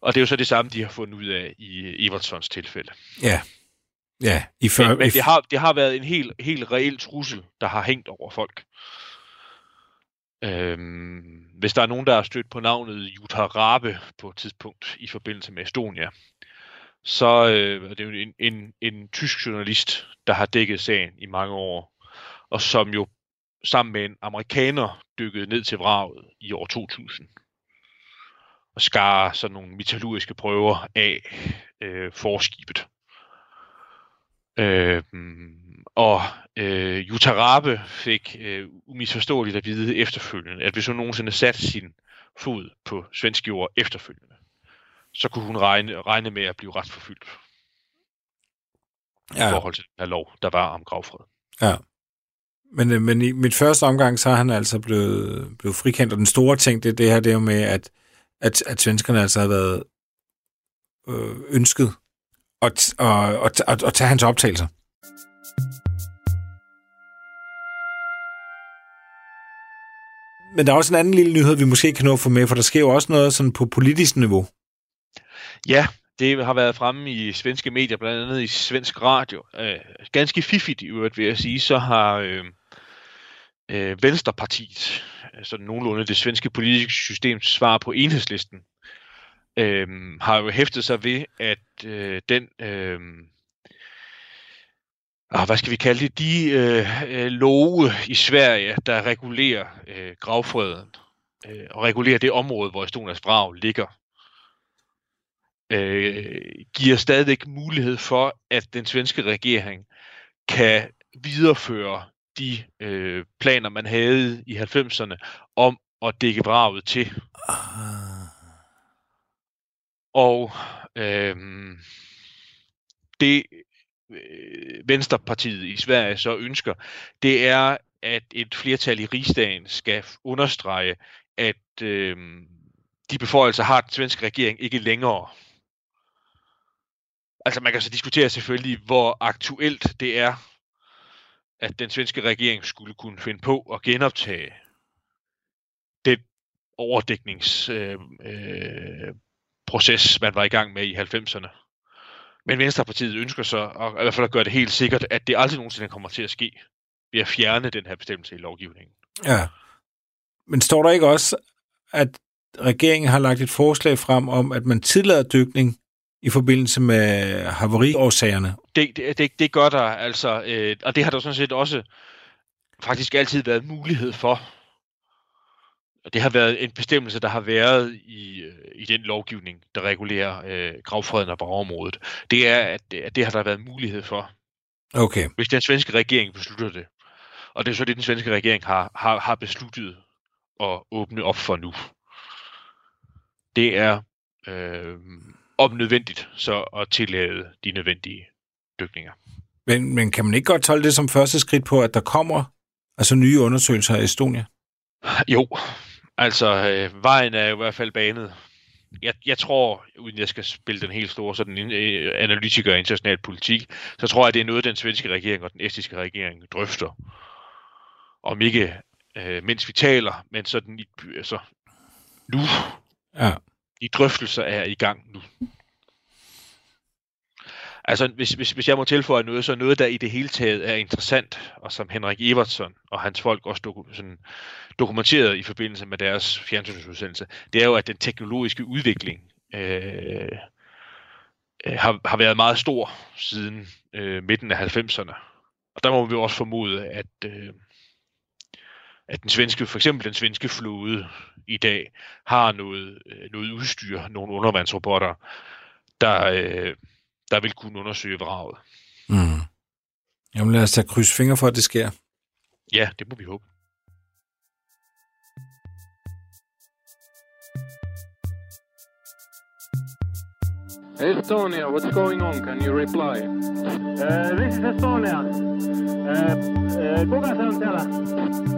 Og det er jo så det samme, de har fundet ud af i Evertsons tilfælde. Ja. Ja, i før, Men, men det, har, det har været en helt, helt reel trussel, der har hængt over folk. Øhm, hvis der er nogen, der har stødt på navnet Jutta Rabe på et tidspunkt i forbindelse med Estonia, så øh, er det jo en, en, en tysk journalist, der har dækket sagen i mange år, og som jo sammen med en amerikaner dykkede ned til vraget i år 2000 og skar sådan nogle metallurgiske prøver af øh, forskibet. Øh, og øh, Jutta Rabe fik øh, umisforståeligt at vide efterfølgende, at hvis hun nogensinde satte sin fod på svensk jord efterfølgende, så kunne hun regne, regne med at blive retsforfyldt ja. i forhold til den her lov, der var om gravfred. ja. Men, øh, men i mit første omgang, så er han altså blevet, blevet frikendt, og den store ting, det, det her, det er jo med, at, at, at svenskerne altså havde været øh, ønsket at, at, at, at, at tage hans optagelser. Men der er også en anden lille nyhed, vi måske kan nå at få med, for der sker jo også noget sådan på politisk niveau. Ja, det har været fremme i svenske medier, blandt andet i svensk radio. Øh, ganske fiffigt i øvrigt, vil jeg sige, så har øh, øh, Venstrepartiet, altså nogenlunde det svenske politiske systems svar på enhedslisten, øh, har jo hæftet sig ved, at øh, den, øh, ah, hvad skal vi kalde det, de øh, øh love i Sverige, der regulerer øh, gravfreden, øh, og regulerer det område, hvor Estonias brav ligger, øh, giver stadigvæk mulighed for, at den svenske regering kan videreføre de øh, planer, man havde i 90'erne om at dække vraget til. Og øh, det øh, Venstrepartiet i Sverige så ønsker, det er, at et flertal i rigsdagen skal understrege, at øh, de beføjelser har den svenske regering ikke længere. Altså man kan så diskutere selvfølgelig, hvor aktuelt det er, at den svenske regering skulle kunne finde på at genoptage den overdækningsproces, øh, øh, proces, man var i gang med i 90'erne. Men Venstrepartiet ønsker så og i hvert fald at gøre det helt sikkert, at det aldrig nogensinde kommer til at ske ved at fjerne den her bestemmelse i lovgivningen. Ja. Men står der ikke også, at regeringen har lagt et forslag frem om, at man tillader dykning i forbindelse med havariårsagerne? Det, det, det, det gør der altså, øh, og det har der sådan set også faktisk altid været mulighed for. Og det har været en bestemmelse, der har været i, øh, i den lovgivning, der regulerer øh, gravfreden og området. Det er, at, at det har der været mulighed for, Okay. hvis den svenske regering beslutter det. Og det er så det, den svenske regering har, har, har besluttet at åbne op for nu. Det er øh, om nødvendigt så at tillade de nødvendige dykninger. Men, men kan man ikke godt tolke det som første skridt på, at der kommer altså nye undersøgelser af Estonia? Jo, altså øh, vejen er i hvert fald banet. Jeg, jeg tror, uden jeg skal spille den helt store sådan, øh, analytiker af international politik, så tror jeg, at det er noget, den svenske regering og den estiske regering drøfter. Om ikke øh, mens vi taler, men sådan i, altså, nu. Ja. De drøftelser er i gang nu. Altså, hvis, hvis, hvis jeg må tilføje noget, så noget, der i det hele taget er interessant, og som Henrik Evertsson og hans folk også doku, sådan, dokumenteret i forbindelse med deres fjernsynsudsendelse, det er jo, at den teknologiske udvikling øh, øh har, har været meget stor siden øh, midten af 90'erne. Og der må vi også formode, at, øh, at den svenske, for eksempel den svenske flåde i dag, har noget, øh, noget udstyr, nogle undervandsrobotter, der, øh, der vil kunne undersøge vraget. Mm. Jamen lad os da krydse fingre for, at det sker. Ja, det må vi håbe. Estonia, what's going on? Can you reply? Uh, this is Estonia. Uh, uh, kuka se on?